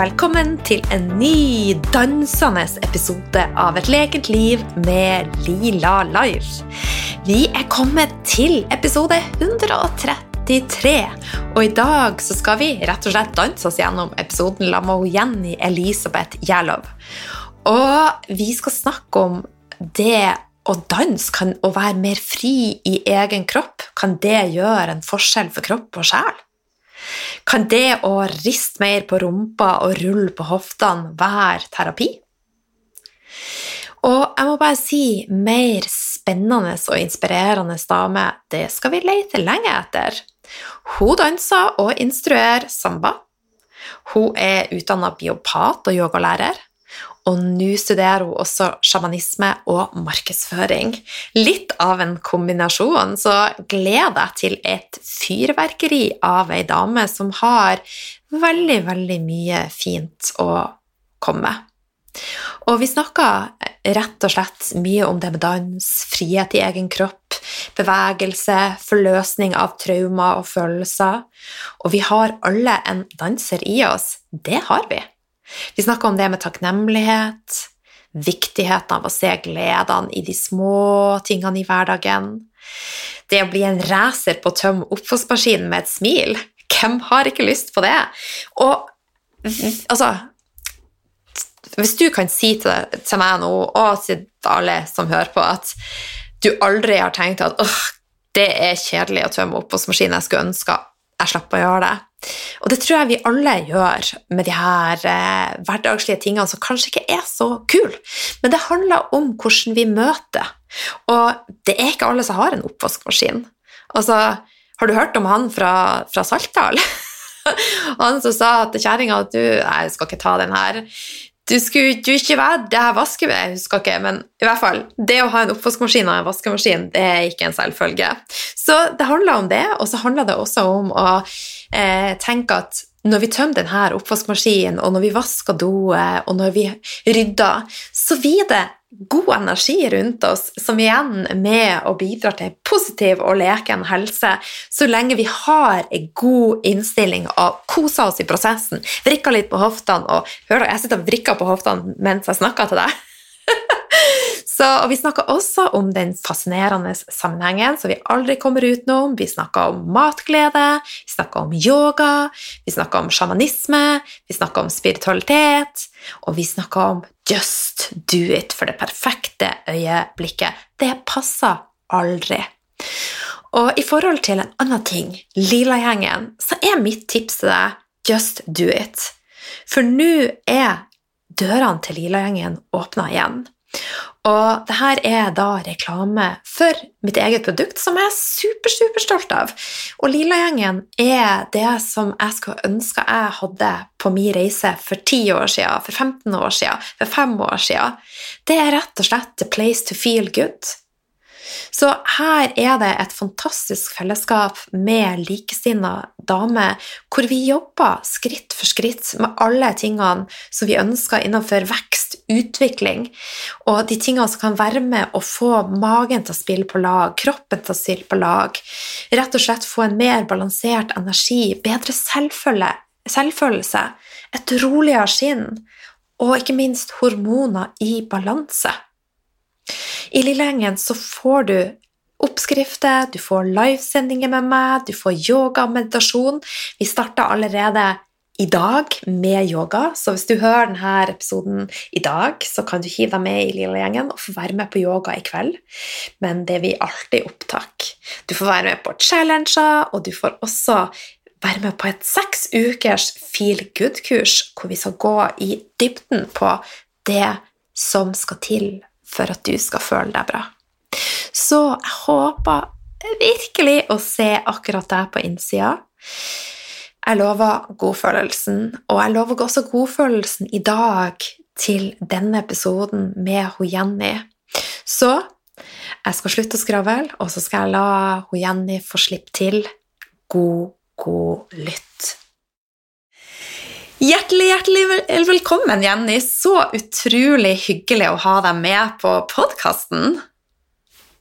velkommen til en ny dansende episode av Et lekent liv med Lila Life. Vi er kommet til episode 133, og i dag så skal vi rett og slett danse oss gjennom episoden La med Jenny Elisabeth Gjerlov. Og vi skal snakke om det å danse, kan, å være mer fri i egen kropp, kan det gjøre en forskjell for kropp og sjel? Kan det å riste mer på rumpa og rulle på hoftene være terapi? Og jeg må bare si mer spennende og inspirerende dame, det skal vi lete lenge etter. Hun danser og instruerer samba. Hun er utdanna biopat og yogalærer. Og nå studerer hun også sjamanisme og markedsføring. Litt av en kombinasjon, så gleder jeg til et fyrverkeri av ei dame som har veldig, veldig mye fint å komme. Og vi snakker rett og slett mye om det med dans, frihet i egen kropp, bevegelse, forløsning av traumer og følelser. Og vi har alle en danser i oss. Det har vi. Vi snakker om det med takknemlighet, viktigheten av å se gledene i de små tingene i hverdagen. Det å bli en racer på å tømme oppvaskmaskinen med et smil. Hvem har ikke lyst på det? Og altså Hvis du kan si til, til meg nå, og til alle som hører på, at du aldri har tenkt at det er kjedelig å tømme oppvaskmaskinen, jeg skulle ønske jeg slapp å gjøre det. Og det tror jeg vi alle gjør med de her eh, hverdagslige tingene som kanskje ikke er så kule. Men det handler om hvordan vi møter. Og det er ikke alle som har en oppvaskmaskin. Altså, har du hørt om han fra, fra Saltdal? han som sa til kjerringa at du Nei, jeg skal ikke ta den her. Du skulle du ikke være det her vasker Jeg husker ikke, men i hvert fall, det å ha en oppvaskmaskin og en vaskemaskin det er ikke en selvfølge. Så det handler om det, og så handler det også om å eh, tenker at når vi tømmer denne oppvaskmaskinen, og når vi vasker doet, og når vi rydder, så blir det god energi rundt oss, som igjen er med og bidrar til positiv og leken helse, så lenge vi har en god innstilling og koser oss i prosessen. Vrikker litt på hoftene og hør, Jeg sitter og vrikker på hoftene mens jeg snakker til deg. Så, og vi snakker også om den fascinerende sammenhengen som vi aldri kommer utenom. Vi snakker om matglede, vi snakker om yoga, vi snakker om sjamanisme, vi snakker om spiritualitet, og vi snakker om just do it for det perfekte øyeblikket. Det passer aldri. Og i forhold til en annen ting, Lila-gjengen, så er mitt tips til deg just do it. For nå er dørene til Lila-gjengen åpna igjen. Og det her er da reklame for mitt eget produkt, som jeg er super, superstolt av. Og Lila-gjengen er det som jeg skulle ønske jeg hadde på min reise for 10 år siden, for 15 år siden, for 5 år siden. Det er rett og slett the place to feel good. Så her er det et fantastisk fellesskap med likesinnede damer, hvor vi jobber skritt for skritt med alle tingene som vi ønsker innenfor vekst, utvikling, og de tingene som kan være med å få magen til å spille på lag, kroppen til å spille på lag, rett og slett få en mer balansert energi, bedre selvfølelse, et roligere skinn, og ikke minst hormoner i balanse. I Lillengen så får du oppskrifter, du får livesendinger med meg, du får yoga og meditasjon. Vi starter allerede i dag med yoga, så hvis du hører denne episoden i dag, så kan du hive deg med i Lilla gjengen og få være med på yoga i kveld. Men det blir alltid opptak. Du får være med på challenger, og du får også være med på et seks ukers feel good-kurs hvor vi skal gå i dybden på det som skal til for at du skal føle deg bra. Så jeg håper virkelig å se akkurat deg på innsida. Jeg lover godfølelsen, og jeg lover også godfølelsen i dag til denne episoden med hun Jenny. Så jeg skal slutte å skravle, og så skal jeg la hun Jenny få slippe til. God, god lytt. Hjertelig, hjertelig velkommen, Jenny. Så utrolig hyggelig å ha deg med på podkasten.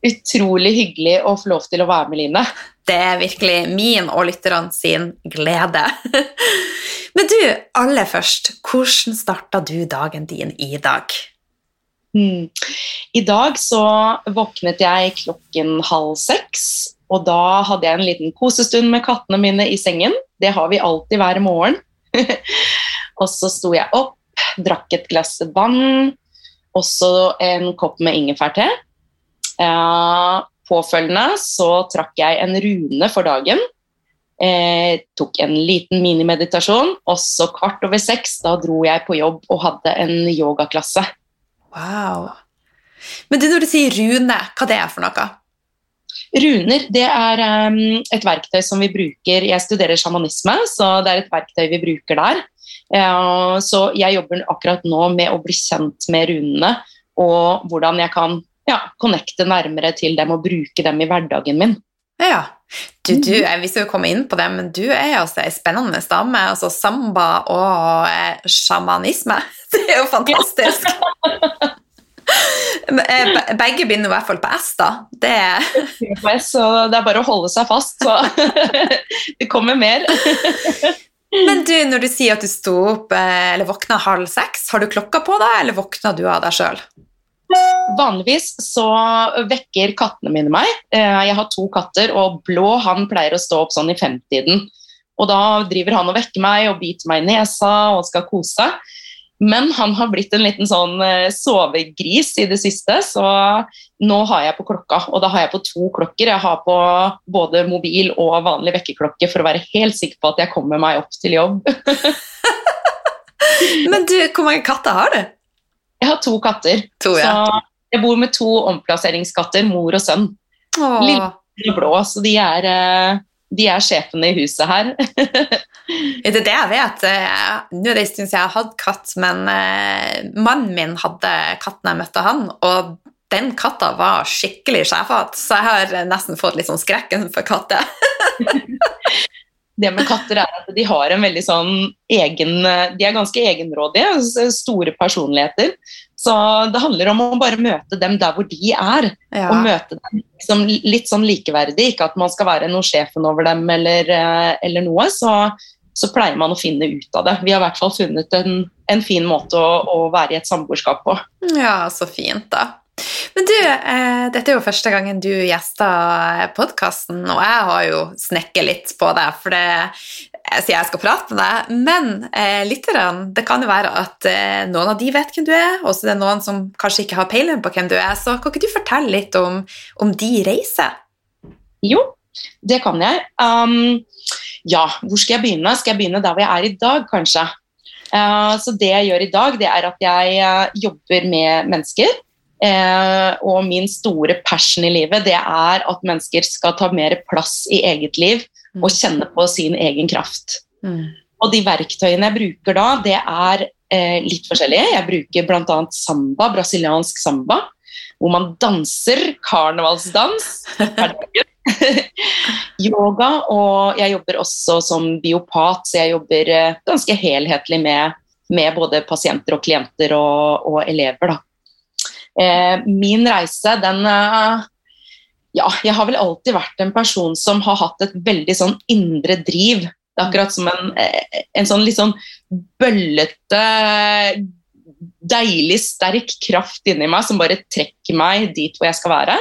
Utrolig hyggelig å få lov til å være med, Line. Det er virkelig min og lytterne sin glede. Men du, aller først, hvordan starta du dagen din i dag? Mm. I dag så våknet jeg klokken halv seks, og da hadde jeg en liten kosestund med kattene mine i sengen. Det har vi alltid hver morgen. og så sto jeg opp, drakk et glass vann, også en kopp med ingefærte. Uh, påfølgende så trakk jeg en rune for dagen. Eh, tok en liten minimeditasjon, og så kvart over seks da dro jeg på jobb og hadde en yogaklasse. Wow. Men du, når du sier rune, hva det er for noe? Runer det er um, et verktøy som vi bruker Jeg studerer sjamanisme, så det er et verktøy vi bruker der. Uh, så jeg jobber akkurat nå med å bli kjent med runene og hvordan jeg kan ja, connecte nærmere til dem og bruke dem i hverdagen min. Ja. Du, du, mhm. visste jo komme inn på det, men du er altså ei spennende dame. Altså samba og eh, sjamanisme. Det er jo fantastisk. Eh, begge begynner i hvert fall på S, da. Det Så det er bare å holde seg fast, så det kommer mer. Men du, når du sier at du sto opp eh, eller våkna halv seks, har du klokka på deg, eller våkna du av deg sjøl? Vanligvis så vekker kattene mine meg. Eh, jeg har to katter, og Blå han pleier å stå opp sånn i femtiden. Og da driver han og vekker meg og biter meg i nesa og skal kose. Men han har blitt en liten sånn eh, sovegris i det siste, så nå har jeg på klokka. Og da har jeg på to klokker. Jeg har på både mobil og vanlig vekkerklokke for å være helt sikker på at jeg kommer meg opp til jobb. Men du, hvor mange katter har du? Jeg har to katter. To, ja. Så jeg bor med to omplasseringskatter, mor og sønn. Åh. Lille og blå, så de er, eh, de er sjefene i huset her. det er det jeg vet. Eh, nå er det en stund siden jeg har hatt katt, men uh, mannen min hadde katten jeg møtte han, og den katta var skikkelig sjefete, så jeg har nesten fått litt sånn skrekken for katter. det med katter er at de har en veldig sånn egen De er ganske egenrådige, store personligheter. Så det handler om å bare møte dem der hvor de er, ja. og møte dem liksom litt sånn likeverdig. Ikke at man skal være noe sjefen over dem eller, eh, eller noe. Så, så, pleier man å finne ut av det. Vi har i hvert fall funnet en, en fin måte å, å være i et samboerskap på. Ja, så fint, da. Men du, eh, dette er jo første gangen du gjester podkasten, og jeg har jo snekket litt på det, for det, jeg sier jeg skal prate med deg. Men eh, lytterne, det kan jo være at eh, noen av de vet hvem du er, og så er det noen som kanskje ikke har peiling på hvem du er. Så kan ikke du fortelle litt om, om de reiser? Jo, det kan jeg. Um, ja, hvor skal jeg begynne? Skal jeg begynne der hvor jeg er i dag, kanskje? Uh, så det jeg gjør i dag, det er at jeg uh, jobber med mennesker Eh, og min store passion i livet det er at mennesker skal ta mer plass i eget liv mm. og kjenne på sin egen kraft. Mm. Og de verktøyene jeg bruker da, det er eh, litt forskjellige. Jeg bruker bl.a. samba, brasiliansk samba, hvor man danser karnevalsdans. Yoga, og jeg jobber også som biopat, så jeg jobber eh, ganske helhetlig med, med både pasienter og klienter og, og elever. da. Eh, min reise, den eh, Ja, jeg har vel alltid vært en person som har hatt et veldig sånn indre driv. Det er akkurat som en, eh, en sånn litt sånn bøllete deilig, sterk kraft inni meg som bare trekker meg dit hvor jeg skal være.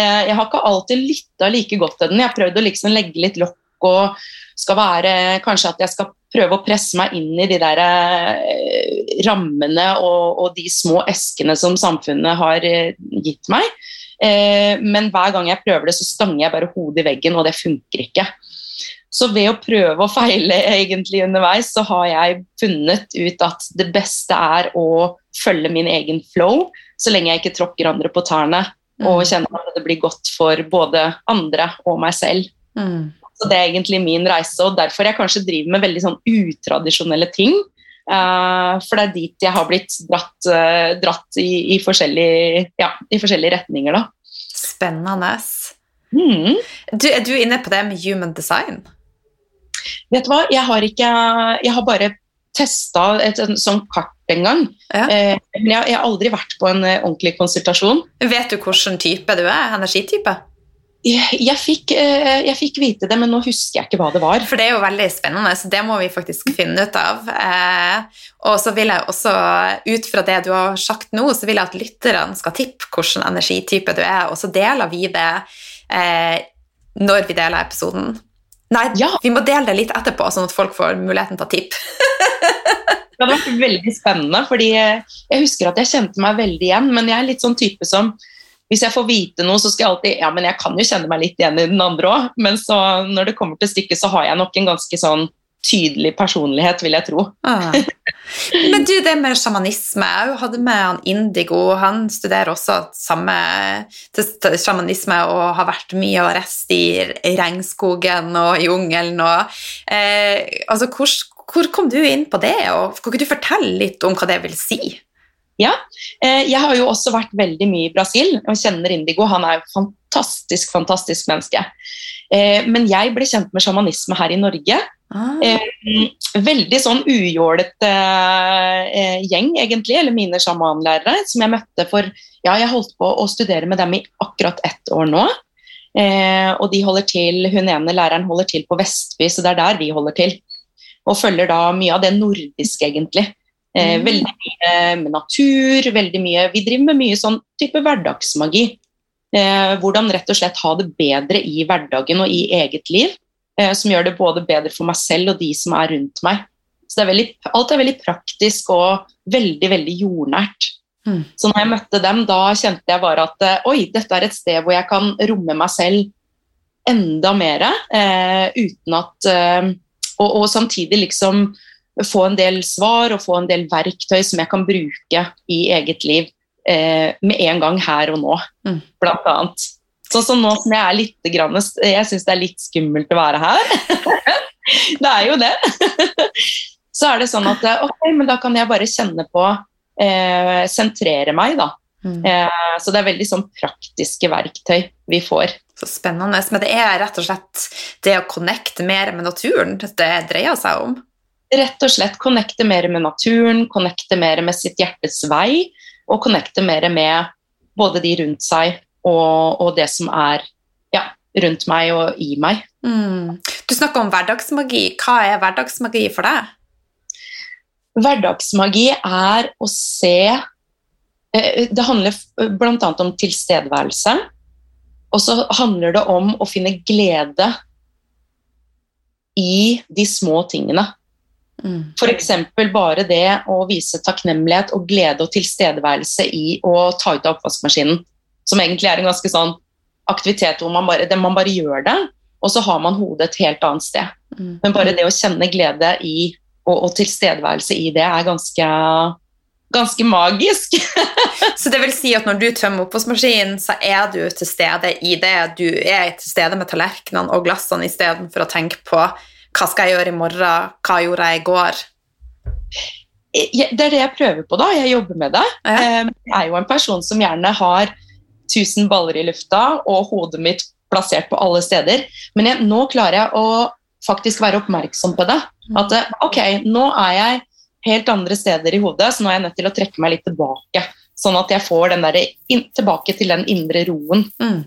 Jeg har ikke alltid lytta like godt til den. Jeg har prøvd å liksom legge litt lokk og skal være Kanskje at jeg skal prøve å presse meg inn i de der eh, rammene og, og, de små eskene som samfunnet har eh, gitt meg. Eh, men hver gang jeg prøver det, så stanger jeg bare hodet i veggen, og det funker ikke. Så ved å prøve og feile egentlig underveis, så har jeg funnet ut at det beste er å følge min egen flow, så lenge jeg ikke tråkker andre på tærne, og mm. kjenner at det blir godt for både andre og meg selv. Mm. Så det er egentlig min reise, og derfor jeg kanskje driver med veldig sånn utradisjonelle ting. Uh, for det er dit jeg har blitt dratt, uh, dratt i, i, forskjellige, ja, i, forskjellige, retninger, da. Spennende. Mm. Du, er du inne på det med human design? Vet du hva, jeg har ikke Jeg har bare testa et, et sånt kart engang. Ja. Eh, men jeg, jeg har aldri vært på en eh, ordentlig konsultasjon. Vet du hvilken type du er? Energitype? Jeg, jeg, fikk, eh, jeg fikk vite det, men nå husker jeg ikke hva det var. For det er jo veldig spennende, så det må vi faktisk finne ut av. Eh, og så vil jeg også, ut fra det du har sagt nå, så vil jeg at lytterne skal tippe hvilken energitype du er, og så deler vi det eh, når vi deler episoden. Nei, Ja. vi må dele det litt etterpå, sånn at folk får muligheten til å tippe. Det hadde vært veldig spennende, fordi jeg husker at jeg kjente meg veldig igjen, men jeg er litt sånn type som hvis jeg får vite noe, så skal jeg alltid Ja, men jeg kan jo kjenne meg litt igjen i den andre òg. Men så, når det kommer til stykket, så har jeg nok en ganske sånn tydelig personlighet, vil jeg tro. Ah. Men du, det med sjamanisme Jeg hadde med han Indigo. Han studerer også samme sjamanisme og har vært mye og reist i regnskogen og jungelen og eh, Altså, hvor, hvor kom du inn på det, og kan ikke du fortelle litt om hva det vil si? Eh, Jeg har jo også vært veldig mye i Brasil og kjenner Indigo. Han er jo fantastisk, fantastisk menneske. Eh, Men jeg ble kjent med sjamanisme her i Norge. Ah. Eh, Veldig sånn ujålete eh, gjeng, egentlig, eller mine sjamanlærere, som jeg møtte for Ja, jeg holdt på å studere med dem i akkurat ett år nå. Eh, og de holder til, hun ene læreren holder til på Vestby, så det er der vi holder til. Og følger da mye av det nordiske, egentlig. Eh, Mm. Veldig mye med natur, veldig mye Vi driver med mye sånn type hverdagsmagi. Eh, hvordan rett og slett ha det bedre i hverdagen og i eget liv. Eh, som gjør det både bedre for meg selv og de som er rundt meg. Så det er veldig, alt er veldig praktisk og veldig, veldig jordnært. Mm. Så når jeg møtte dem, da kjente jeg bare at eh, oi, dette er et sted hvor jeg kan romme meg selv enda mer, eh, uten at eh, og, og samtidig liksom få en del svar og få en del verktøy som jeg kan bruke i eget liv eh, med en gang her og nå, Mm. blant annet. Sånn som nå som jeg er litt Jeg syns det er litt skummelt å være her. det er jo det. Så er det sånn at ok, men da kan jeg bare kjenne på eh, Sentrere meg, da. Mm. Eh, så det er veldig sånn praktiske verktøy vi får. Så spennende. Men det er rett og slett det å connecte mer med naturen det dreier seg om. rett og slett connecte mer med naturen, connecte mer med sitt hjertes vei, og connecte mer med både de rundt seg og, og det som er ja, rundt meg og i meg. Mm. Du snakker om hverdagsmagi. Hva er hverdagsmagi for deg? Hverdagsmagi er å se eh, Det handler bl.a. om tilstedeværelse. Og så handler det om å finne glede i de små tingene. Mm. F.eks. bare det å vise takknemlighet og glede og tilstedeværelse i å ta ut av oppvaskmaskinen. Som egentlig er en ganske sånn aktivitet hvor man bare, det, man bare gjør det, og så har man hodet et helt annet sted. Mm. Men bare det å kjenne glede i, og, og tilstedeværelse i det er ganske, ganske magisk. Så det vil si at når du tømmer oppvaskmaskinen, så er du til stede i det. Du er til stede med tallerkenene og glassene istedenfor å tenke på hva skal jeg gjøre i morgen, hva gjorde jeg i går? Det er det jeg prøver på, da. Jeg jobber med det. Eh, Jeg er jo en person som gjerne har tusen baller i lufta og hodet mitt plassert på alle steder. Men jeg, nå klarer jeg å faktisk være oppmerksom på det. At eh, ok, nå er jeg helt andre steder i hodet, så nå er jeg nødt til å trekke meg litt tilbake. Sånn at jeg får den der in, tilbake til den indre roen. Mm.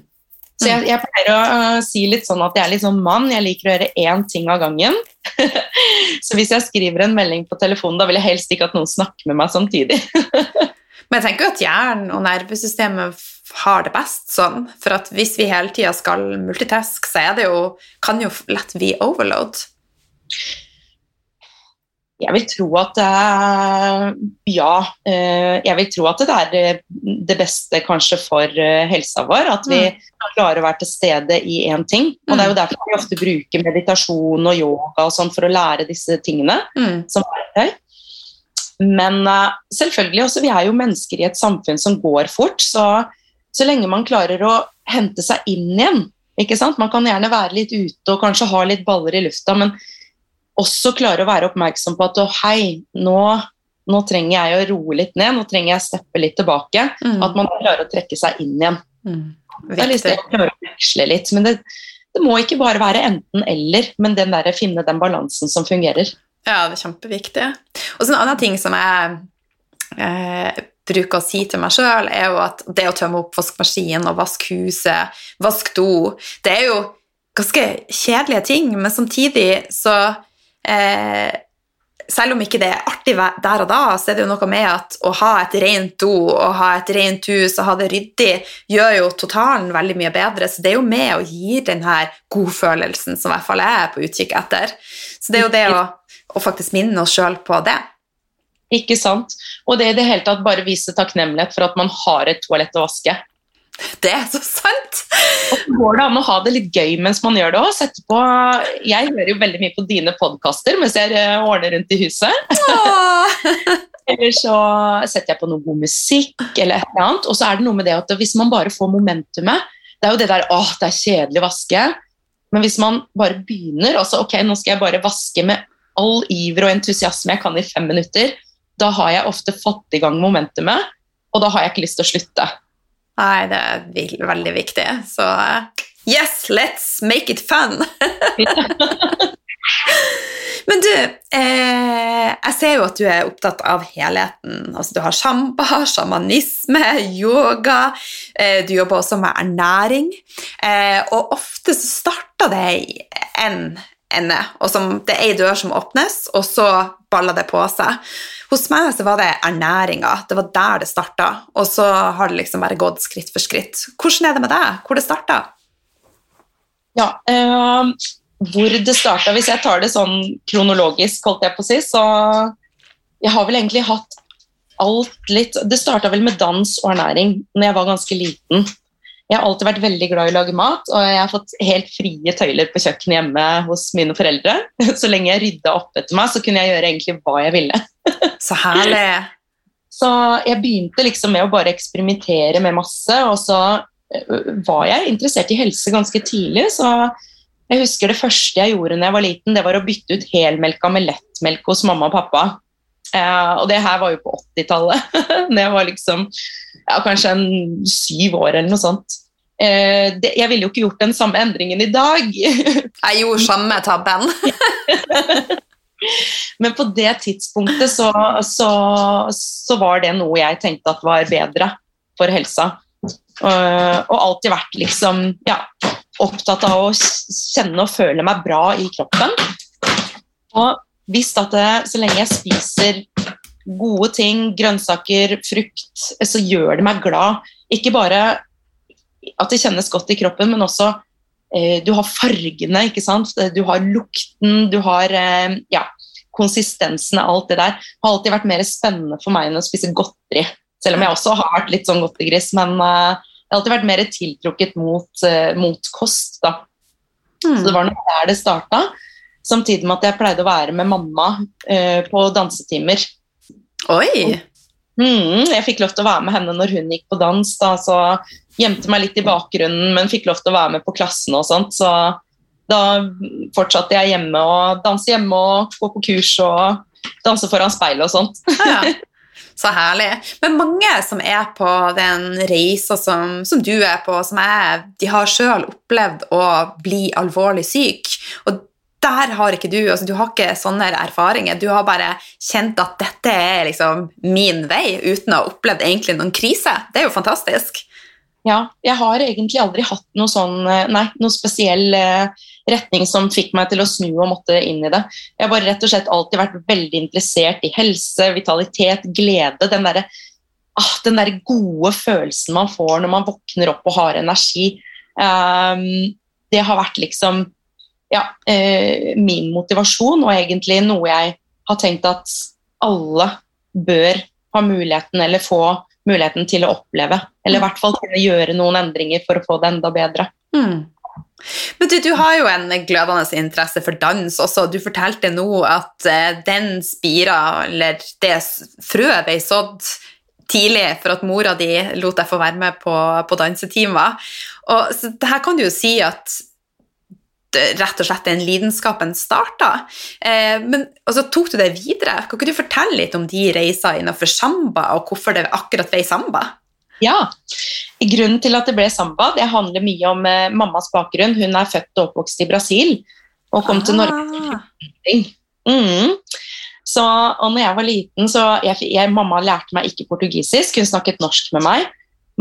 Så jeg, jeg pleier å uh, si litt sånn at jeg er litt sånn mann, jeg liker å gjøre én ting av gangen. så hvis jeg skriver en melding på telefonen, da vil jeg helst ikke at noen snakker med meg samtidig. Men jeg tenker jo at hjernen og nervesystemet har det best sånn. For at hvis vi hele tida skal multitask, så er det jo, kan jo lett bli overload. Jeg vil tro at øh, ja, øh, jeg vil tro at det er det, det beste kanskje for øh, helsa vår. At vi klarer å være til stede i én ting. Og det er jo derfor vi ofte bruker meditasjon og yoga og sånn for å lære disse tingene. Mm. som verktøy. Men eh, selvfølgelig også, vi er jo mennesker i et samfunn som går fort, så, så lenge man klarer å hente seg inn igjen ikke sant? Man kan gjerne være litt ute og kanskje ha litt baller i lufta, men også klare å være oppmerksom på at oh, hei, nå, nå trenger jeg å roe litt ned, nå trenger jeg å steppe litt tilbake. Mm. At man klarer å trekke seg inn igjen. Mm. Det er klare å veksle litt. Men det, det må ikke bare være enten-eller, men den der, finne den balansen som fungerer. Ja, det er kjempeviktig. Og så en annen ting som jeg eh, bruker å si til meg sjøl, er jo at det å tømme oppvaskmaskinen og vaske huset, vaske do Det er jo ganske kjedelige ting, men samtidig så eh, selv om ikke det er artig der og da, så er det jo noe med at å ha et rent do og ha et rent hus og ha det ryddig gjør jo totalen veldig mye bedre. Så det er jo med å gi den her godfølelsen som i hvert fall jeg er på utkikk etter. Så det er jo det å, å faktisk minne oss sjøl på det. Ikke sant. Og det i det hele tatt bare vise takknemlighet for at man har et toalett å vaske. Det er så sant! Og så går det an å ha det litt gøy mens man gjør det òg. Jeg hører jo veldig mye på dine podkaster mens jeg eh, ordner rundt i huset. eller så setter jeg på noe god musikk, eller et eller annet. Og så er det noe med det at hvis man bare får momentumet Det er jo det der åh, det er kjedelig å vaske. Men hvis man bare begynner altså ok, nå skal jeg bare vaske med all iver og entusiasme jeg kan i fem minutter, da har jeg ofte fått i gang momentumet, og da har jeg ikke lyst til å slutte. Nei, det er veldig viktig. Så yes, let's make it fun! Men du, eh, jeg ser jo at du er opptatt av helheten. Altså, du har shamba, sjamanisme, yoga, eh, du jobber også med ernæring. Eh, og ofte så starter det en ende, og som, det er ei dør som åpnes, og så baller det på seg. Hos meg så var det ernæringa. Det var der det starta. Og så har det liksom bare gått skritt for skritt. Hvordan er det med deg? Hvor det starta? Ja, øh, hvor det starta Hvis jeg tar det sånn kronologisk, holdt jeg på å si, så Jeg har vel egentlig hatt alt litt Det starta vel med dans og ernæring når jeg var ganske liten. Jeg har alltid vært veldig glad i å lage mat, og jeg har fått helt frie tøyler på kjøkkenet hjemme hos mine foreldre. Så lenge jeg rydda opp etter meg, så kunne jeg gjøre egentlig hva jeg ville. Så herlig. Så jeg begynte liksom med å bare eksperimentere med masse, og så var jeg interessert i helse ganske tidlig. Så jeg husker det første jeg gjorde da jeg var liten, det var å bytte ut helmelka med lettmelk hos mamma og pappa. Eh, og det her var jo på 80-tallet. da jeg var liksom ja, kanskje en syv år eller noe sånt. Eh, det, jeg ville jo ikke gjort den samme endringen i dag. jeg gjorde samme tabben. Men på det tidspunktet så, så, så, var det noe jeg tenkte at var bedre for helsa. Uh, og alltid vært liksom ja, opptatt av å kjenne og føle meg bra i kroppen. Og visst at det, så lenge jeg spiser gode ting, grønnsaker, frukt, så gjør det meg glad. Ikke bare at det kjennes godt i kroppen, men også eh, du har fargene, ikke sant? du har lukten, du har eh, ja, konsistensen av alt det der. Det har alltid vært mer spennende for meg enn å spise godteri. Selv om jeg også har vært litt sånn godtegris, men eh, jeg har alltid vært mer tiltrukket mot, uh, mot kost. da. Mm. Så det var nok der det starta. Samtidig med at jeg pleide å være med mamma uh, på dansetimer. Oi! Mm, jeg fikk lov til å være med henne når hun gikk på dans. Da, så gjemte meg litt i bakgrunnen, men fikk lov til å være med på klassen og sånt. Så da fortsatte jeg hjemme og danse hjemme og gå på kurs og danse foran speilet og sånt. Ja, så herlig. Men mange som er på den reisa som, som, du er på, som jeg, de har sjøl opplevd å bli alvorlig syk. Og der har ikke du altså Du har ikke sånne erfaringer. Du har bare kjent at dette er liksom min vei, uten å ha opplevd egentlig noen krise. Det er jo fantastisk. Ja, jeg har egentlig aldri hatt noe sånn, eh, nei, noe spesiell eh, retning som fikk meg til å snu og måtte inn i det. Jeg har bare rett og slett alltid vært veldig interessert i helse, vitalitet, glede. Den derre ah, der gode følelsen man får når man våkner opp og har energi. Um, det har vært liksom ja, eh, min motivasjon, og egentlig noe jeg har tenkt at alle bør ha muligheten eller få muligheten til å oppleve. Eller i hvert fall kunne gjøre noen endringer for å få det enda bedre. Mm. Men du, du, har jo en glødende interesse for dans også. Du fortalte nå at uh, den spira, eller det frøet ble sådd tidlig for at mora di lot deg få være med på, på dansetimer. Og så her kan du jo si at rett og slett den lidenskapen starta. Eh, og så tok du det videre? Kan ikke du fortelle litt om de reiser innenfor samba, og hvorfor det akkurat ble samba? Ja, Grunnen til at det ble samba, det handler mye om eh, mammas bakgrunn. Hun er født og oppvokst i Brasil og kom ah. til Norge. Mm. Så, og når jeg var liten, så jeg, jeg, Mamma lærte meg ikke portugisisk, hun snakket norsk med meg.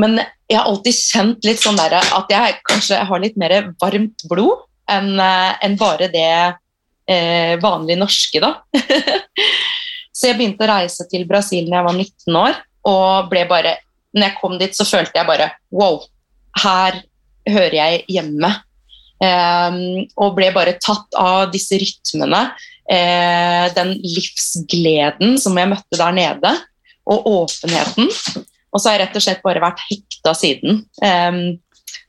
Men jeg har alltid kjent litt sånn der, at jeg kanskje har litt mer varmt blod enn eh, en bare det eh, vanlige norske, da. så jeg begynte å reise til Brasil da jeg var 19 år, og ble bare når jeg kom dit, så følte jeg bare Wow, her hører jeg hjemme. Eh, og ble bare tatt av disse rytmene. eh, den livsgleden som jeg møtte der nede, og åpenheten. Og så har jeg rett og slett bare vært hekta siden. Um,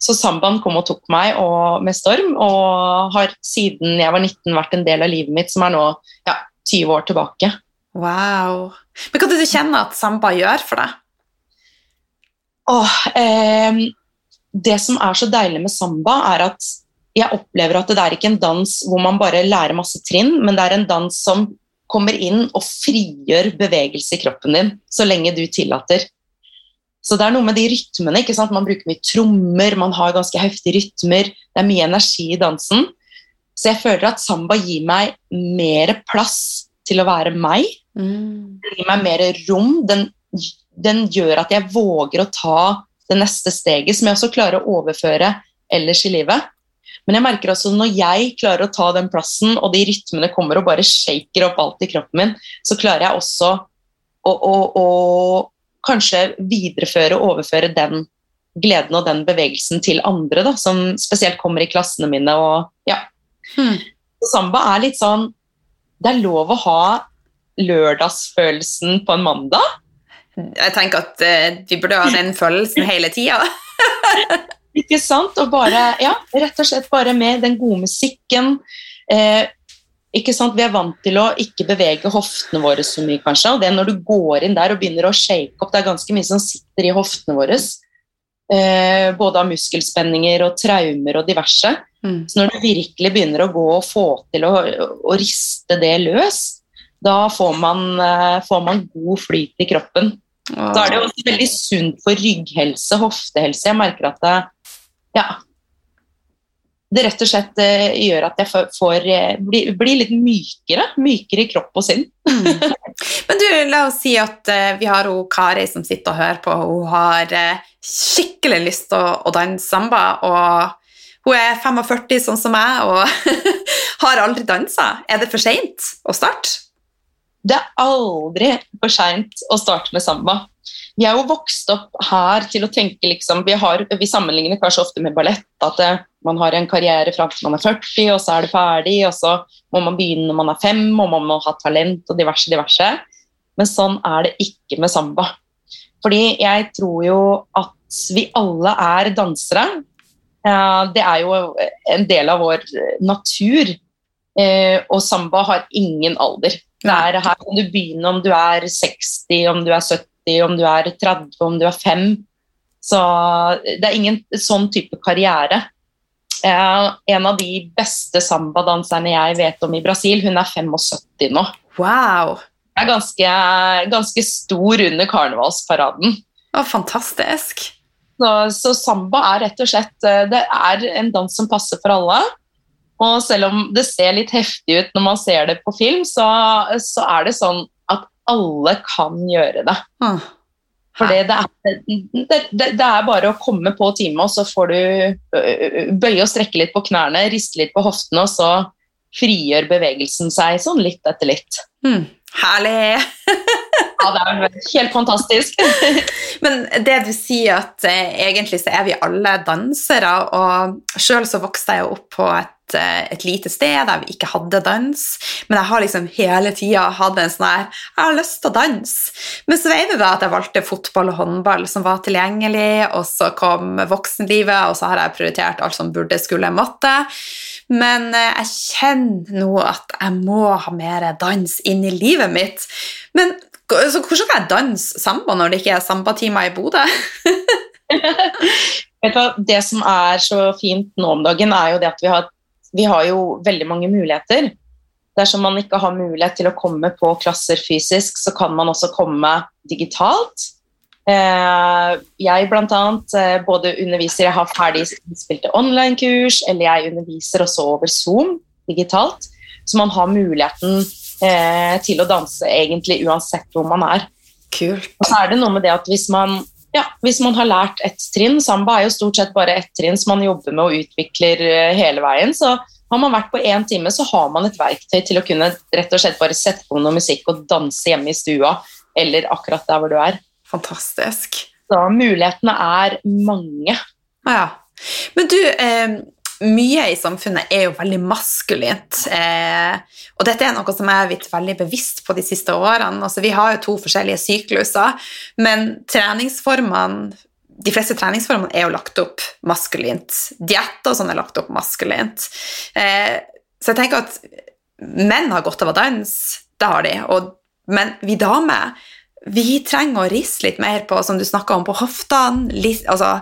så sambaen kom og tok meg og, med storm, og har siden jeg var 19 vært en del av livet mitt, som er nå ja, 20 år tilbake. Wow. Men hva er det du kjenner at samba gjør for deg? Åh, eh, det som er så deilig med samba, er at jeg opplever at det er ikke en dans hvor man bare lærer masse trinn, men det er en dans som kommer inn og frigjør bevegelse i kroppen din så lenge du tillater. Så det er noe med de rytmene. ikke sant? Man bruker mye trommer, man har ganske heftige rytmer, det er mye energi i dansen. Så jeg føler at samba gir meg mer plass til å være meg. Mm. Det gir meg mer rom. Den den gjør at jeg våger å ta det neste steget, som jeg også klarer å overføre ellers i livet. Men jeg merker også når jeg klarer å ta den plassen, og de rytmene kommer og bare shaker opp alt i kroppen min, så klarer jeg også å, å, å kanskje videreføre og overføre den gleden og den bevegelsen til andre, da, som spesielt kommer i klassene mine. Og, ja. Hmm. Samba er litt sånn Det er lov å ha lørdagsfølelsen på en mandag. Jeg tenker at uh, vi burde ha den følelsen hele tida. ikke sant? Og bare, ja, rett og slett bare med den gode musikken. Eh, ikke sant? Vi er vant til å ikke bevege hoftene våre så mye, kanskje. Og det når du går inn der og begynner å shake opp, det er ganske mye som sitter i hoftene våre. Eh, både av muskelspenninger og traumer og diverse. Mm. Så når du virkelig begynner å gå og få til å, å riste det løs, da får man, eh, får man god flyt i kroppen. Da er det jo også veldig sunt for rygghelse, hoftehelse. Jeg merker at det, ja, det rett og slett uh, gjør at jeg får, får uh, blir, bli litt mykere. Mykere i kropp og sinn. mm. Men du, la oss si at uh, vi har hun Kari som sitter og hører på. Hun har skikkelig lyst til å, å danse samba. og hun er 45 sånn som meg og har aldri dansa. Er det for seint å starte? Det er aldri for seint å starte med samba. Vi er jo vokst opp her til å tenke liksom, vi, har, vi sammenligner kanskje ofte med ballett. At det, man har en karriere fram til man er 40, og så er det ferdig. Og så må man begynne når man er fem, og man må ha talent og diverse, diverse. Men sånn er det ikke med samba. Fordi jeg tror jo at vi alle er dansere. Det er jo en del av vår natur. Eh, og samba har ingen alder. Er, her kan du begynne om du er 60, om du er 70, om du er 30, om du er 5. Så det er ingen sånn type karriere. Eh, en av de beste sambadanserne jeg vet om i Brasil, hun er 75 nå. Wow! Det er ganske, ganske stor under karnevalsparaden. Å, fantastisk. Så, så, samba er rett og slett eh, det er en dans som passer for alle. Og selv om det ser litt heftig ut når man ser det på film, så, så er det sånn alle kan gjøre det. Ah. For det, det, det, er bare å komme på time, og så får du bøye og strekke litt på knærne, riste litt på hoftene, og så frigjør bevegelsen seg sånn litt etter litt. Mm. Herlig! ja, det er helt fantastisk. Men det du sier, at eh, egentlig så er vi alle dansere, og sjøl så vokste jeg opp på et Eh, et, lite sted der vi ikke hadde dans. Men jeg har liksom hele tida hatt en sånn her Jeg har lyst til å danse. Men så vet du da at jeg valgte fotball og håndball som var tilgjengelig, og så kom voksenlivet, og så har jeg prioritert alt som burde, skulle, måtte. Men eh, jeg kjenner nå at jeg må ha mer dans inn i livet mitt. Men så hvordan kan jeg danse samba når det ikke er sambatimer i Bodø? det som er så fint nå om dagen, er jo det at vi har vi har jo veldig mange muligheter. Dersom man ikke har mulighet til å komme på klasser fysisk, så kan man også komme digitalt. Eh, jeg blant annet eh, både underviser, jeg har ferdig innspilte online-kurs, eller jeg underviser også over Zoom digitalt. Så man har muligheten eh, til å danse, egentlig uansett hvor man er. Kult. Og så er det noe med det at hvis man, ja, hvis man har lært ett trinn Samba er jo stort sett bare ett trinn som man jobber med og utvikler eh, hele veien. Så har man vært på én time, så har man et verktøy til å kunne rett og slett bare sette på noe musikk og danse hjemme i stua eller akkurat der hvor du er. Fantastisk. Så mulighetene er mange. Ja. Men du, eh, mye i samfunnet er jo veldig maskulint. Eh, og dette er noe som jeg har blitt veldig bevisst på de siste årene. Altså, vi har jo to forskjellige sykluser, men treningsformene de fleste treningsformene er jo lagt opp maskulint. Dietter og sånn er lagt opp maskulint. Eh, så jeg tenker at menn har godt av å danse, det har de. Og, men vi damer vi trenger å riste litt mer på som du om, på hoftene, altså,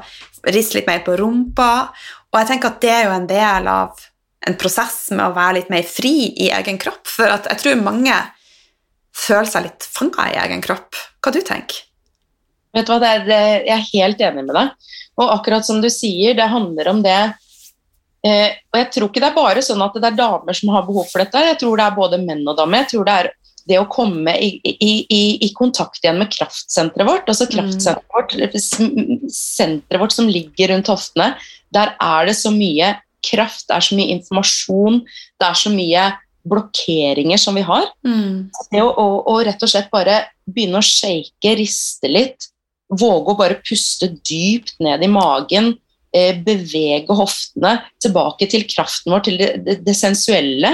riste litt mer på rumpa. Og jeg tenker at det er jo en del av en prosess med å være litt mer fri i egen kropp. For jeg tror mange føler seg litt fanga i egen kropp. Hva du tenker Vet du hva, er, Jeg er helt enig med deg. Og akkurat som du sier, det handler om det eh, Og jeg tror ikke det er bare sånn at det er damer som har behov for dette. Jeg tror det er både menn og damer. Jeg tror det er det å komme i, i, i, i kontakt igjen med kraftsenteret vårt. altså mm. kraftsenteret vårt, Senteret vårt som ligger rundt hoftene. Der er det så mye kraft, det er så mye informasjon, det er så mye blokkeringer som vi har. Mm. Det å, å, å, rett og slett bare begynne å shake, riste litt, våge å bare puste dypt ned i magen, eh, bevege hoftene tilbake til kraften vår, til det, det, det sensuelle,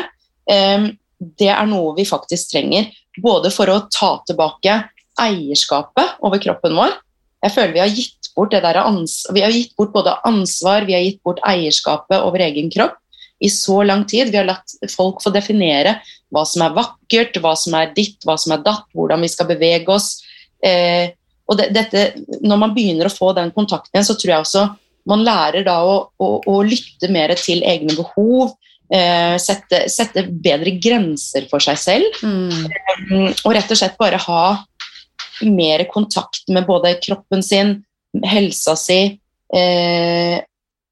eh, det er noe vi faktisk trenger. Både for å ta tilbake eierskapet over kroppen vår. Jeg føler vi har gitt bort, det der vi har gitt bort både ansvar, vi har gitt bort eierskapet over egen kropp i så lang tid. Vi har latt folk få definere hva som er vakkert, hva som er ditt, hva som er datt, hvordan vi skal bevege oss. Eh, og det, dette, når man begynner å få den kontakten igjen, så tror jeg også man lærer da å, å, å lytte mer til egne behov. Eh, sette, sette, bedre grenser for seg selv. Mm. Eh, og rett og slett bare ha mer kontakt med både kroppen sin, helsa si, eh,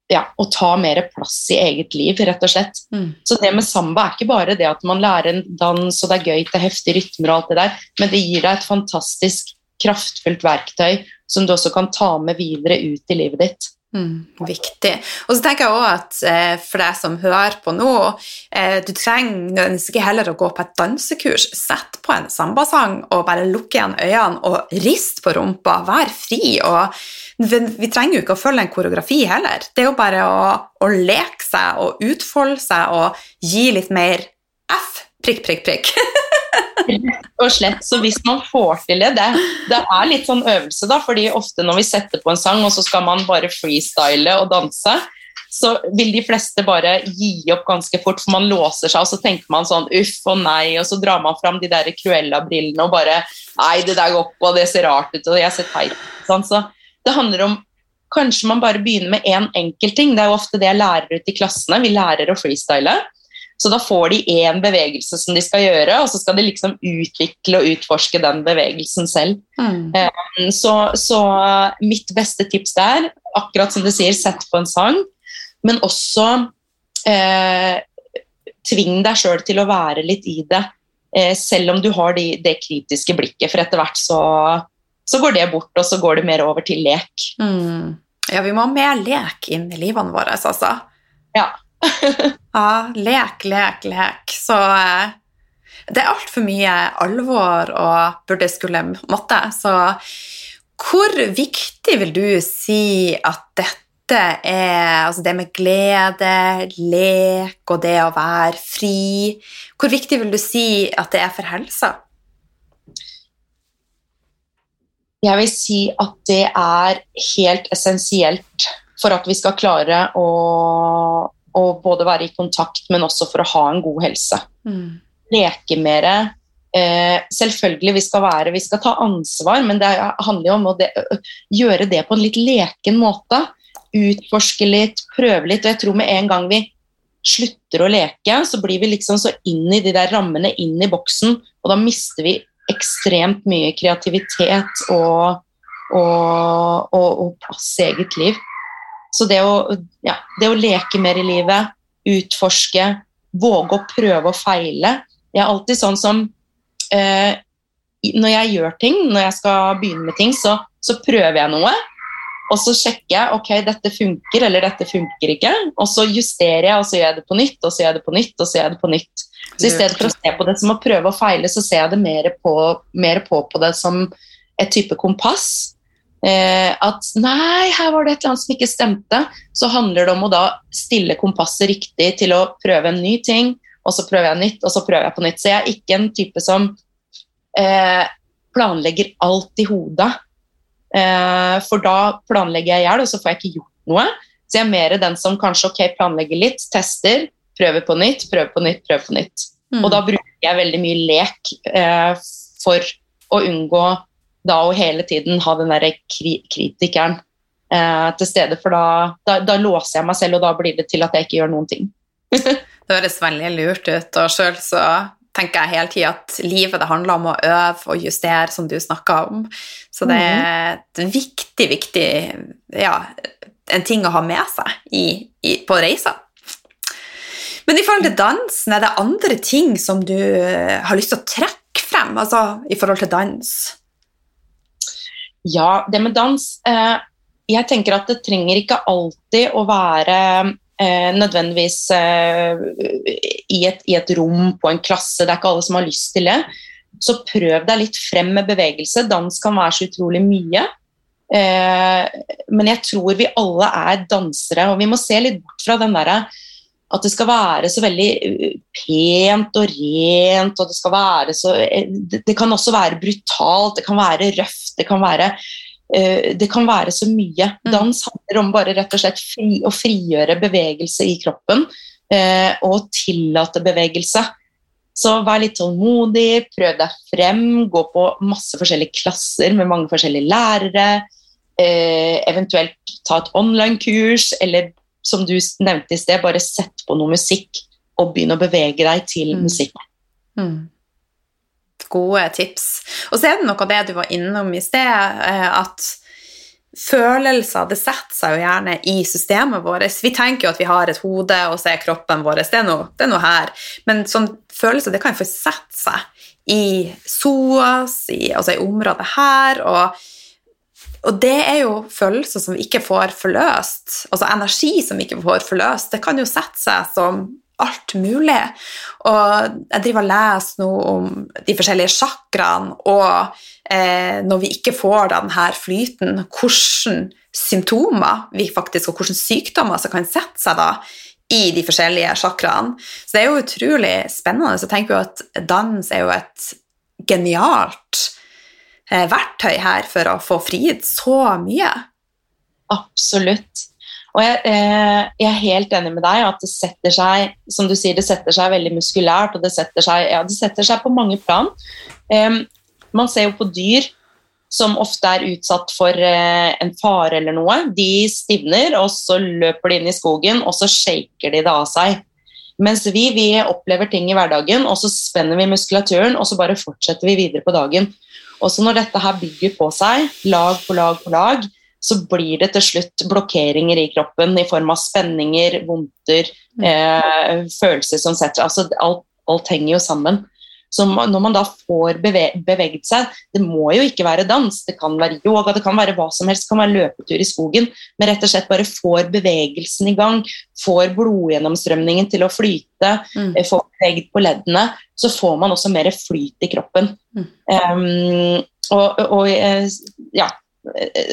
ja, og ta mer plass i eget liv, rett og slett. Mm. Så det med samba er ikke bare det at man lærer en dans, og det er gøy, det er heftige rytmer og alt det der, men det gir deg et fantastisk kraftfullt verktøy som du også kan ta med videre ut i livet ditt. Mm, viktig. Og så tenker jeg også at eh, for deg som hører på nå, eh, du trenger ikke heller å gå på et dansekurs. Sett på en sambasang og bare lukke igjen øynene og rist på rumpa. Vær fri. og Vi trenger jo ikke å følge en koreografi heller. Det er jo bare å, å leke seg og utfolde seg og gi litt mer F. Prikk, prikk, prikk. Og slett. Så hvis man får til det, det Det er litt sånn øvelse, da, fordi ofte når vi setter på en sang, og så skal man bare freestyle og danse, så vil de fleste bare gi opp ganske fort, for man låser seg, og så tenker man sånn uff og nei, og så drar man fram de der Cruella-brillene og bare Nei, det der går opp, og det ser rart ut, og jeg ser teit. Sånn. Så det handler om Kanskje man bare begynner med én en enkelt ting. Det er jo ofte det jeg lærer ut i klassene. Vi lærer å freestyle. Så da får de én bevegelse som de skal gjøre, og så skal de liksom utvikle og utforske den bevegelsen selv. Mm. Um, så, så, mitt beste tips der, akkurat som du sier, sett på en sang, men også eh, tving deg sjøl til å være litt i det, eh, selv om du har de, det kritiske blikket, for etter hvert så, så, går det bort, og så går det mer over til lek. Mm. Ja, vi må ha mer lek inn i livene våre, altså. Ja. Ja, lek, lek, lek. Så eh, det er altfor mye alvor og burde skulle måtte. Så hvor viktig vil du si at dette er Altså det med glede, lek og det å være fri Hvor viktig vil du si at det er for helsa? Jeg vil si at det er helt essensielt for at vi skal klare å å både være i kontakt, men også for å ha en god helse. Mm. Leke mer. Eh, selvfølgelig, vi skal være, vi skal ta ansvar, men det handler jo om å de, gjøre det på en litt leken måte. Utforske litt, prøve litt. Og jeg tror med en gang vi slutter å leke, så blir vi liksom så inn i de der rammene, inn i boksen, og da mister vi ekstremt mye kreativitet og, og, og, og plass i eget liv. Så det å, ja, det å leke mer i livet, utforske, våge å prøve og feile, Jeg er alltid sånn som eh, Når jeg gjør ting, når jeg skal begynne med ting, så, så prøver jeg noe. Og så sjekker jeg ok, dette funker eller dette funker ikke. Og så justerer jeg, og så gjør jeg det på nytt, og så gjør jeg det på nytt. og Så gjør jeg det på nytt. Så i stedet for å se på det som å prøve og feile, så ser jeg det mer på, mer på, på det som et type kompass. Eh, at nei, her var det et eller annet som ikke stemte. Så handler det om å da stille kompasset riktig til å prøve en ny ting, og så prøver jeg nytt, og så prøver jeg på nytt. Så jeg er ikke en type som eh, planlegger alt i hodet. Eh, for da planlegger jeg i hjel, og så får jeg ikke gjort noe. Så jeg er mer den som kanskje ok, planlegger litt, tester, prøver på nytt, prøver på nytt, prøver på nytt. Mm. Og da bruker jeg veldig mye lek eh, for å unngå da å hele tiden ha den derre kri kritikeren eh, til stede, for da, da, da, låser jeg meg selv, og da blir det til at jeg ikke gjør noen ting. det høres veldig lurt ut, og sjøl så tenker jeg hele tida at livet det handler om å øve og justere, som du snakka om. Så det er et viktig, viktig ja, en ting å ha med seg i, i, på reiser. Men i forhold til dansen, er det andre ting som du har lyst til å trekke frem altså, i forhold til dans? Ja, det med dans eh, Jeg tenker at det trenger ikke alltid å være eh, nødvendigvis eh, i, et, i, et, rom på en klasse. Det er ikke alle som har lyst til det. Så prøv deg litt frem med bevegelse. Dans kan være så utrolig mye. Eh, men jeg tror vi alle er dansere, og vi må se litt bort fra den derre at det skal være så veldig pent og rent, og det skal være så Det kan også være brutalt, det kan være røft, det kan være det kan være så mye. Mm. Dans handler om bare rett og slett fri, å frigjøre bevegelse i kroppen og tillate bevegelse. Så vær litt tålmodig, prøv deg frem, gå på masse forskjellige klasser med mange forskjellige lærere. Eventuelt ta et online-kurs, eller som du nevnte i sted, bare sett på noe musikk og begynne å bevege deg til mm. musikk. Mm gode tips. Og så er det noe av det du var innom i sted, eh, at følelser det setter seg jo gjerne i systemet vårt. Vi tenker jo at vi har et hode, og så er kroppen vår det er noe, det er noe her. Men sånn følelser det kan jo få sette seg i psoas, i, altså i området her. og og det er jo følelser som vi ikke får forløst, altså energi som vi ikke får forløst. Det kan jo sette seg som alt mulig. Og jeg driver og leser nå om de forskjellige chakraene, og eh, når vi ikke får denne flyten, hvilke symptomer vi faktisk, og hvilke sykdommer som kan sette seg da i de forskjellige chakraene. Så det er jo utrolig spennende. Så jeg tenker jo at dans er jo et genialt verktøy her for å få frigitt så mye. Absolutt. Og jeg, eh, jeg, er helt enig med deg at det setter seg som du sier, det setter seg veldig muskulært, og det setter seg, ja, det setter seg på mange plan. Man ser jo på dyr som ofte er utsatt for uh, en fare eller noe. De stivner, og så løper de inn i skogen, og så shaker de det av seg. Mens vi, vi opplever ting i hverdagen, og så spenner vi muskulaturen, og så bare fortsetter vi videre på dagen. Også når dette her bygger på seg, lag på lag på lag, så blir det til slutt blokkeringer i kroppen i form av spenninger, vondter, mm. eh, følelser som setter altså alt, alt, henger jo sammen. Så når man da får beve beveget seg Det må jo ikke være dans, det kan være yoga, det kan være hva som helst, det kan være løpetur i skogen, men rett og slett bare får bevegelsen i gang, får blodgjennomstrømningen til å flyte, mm. Eh, får beveget på leddene, så får man også mer flyt i kroppen. Mm. Um, og, og eh, ja,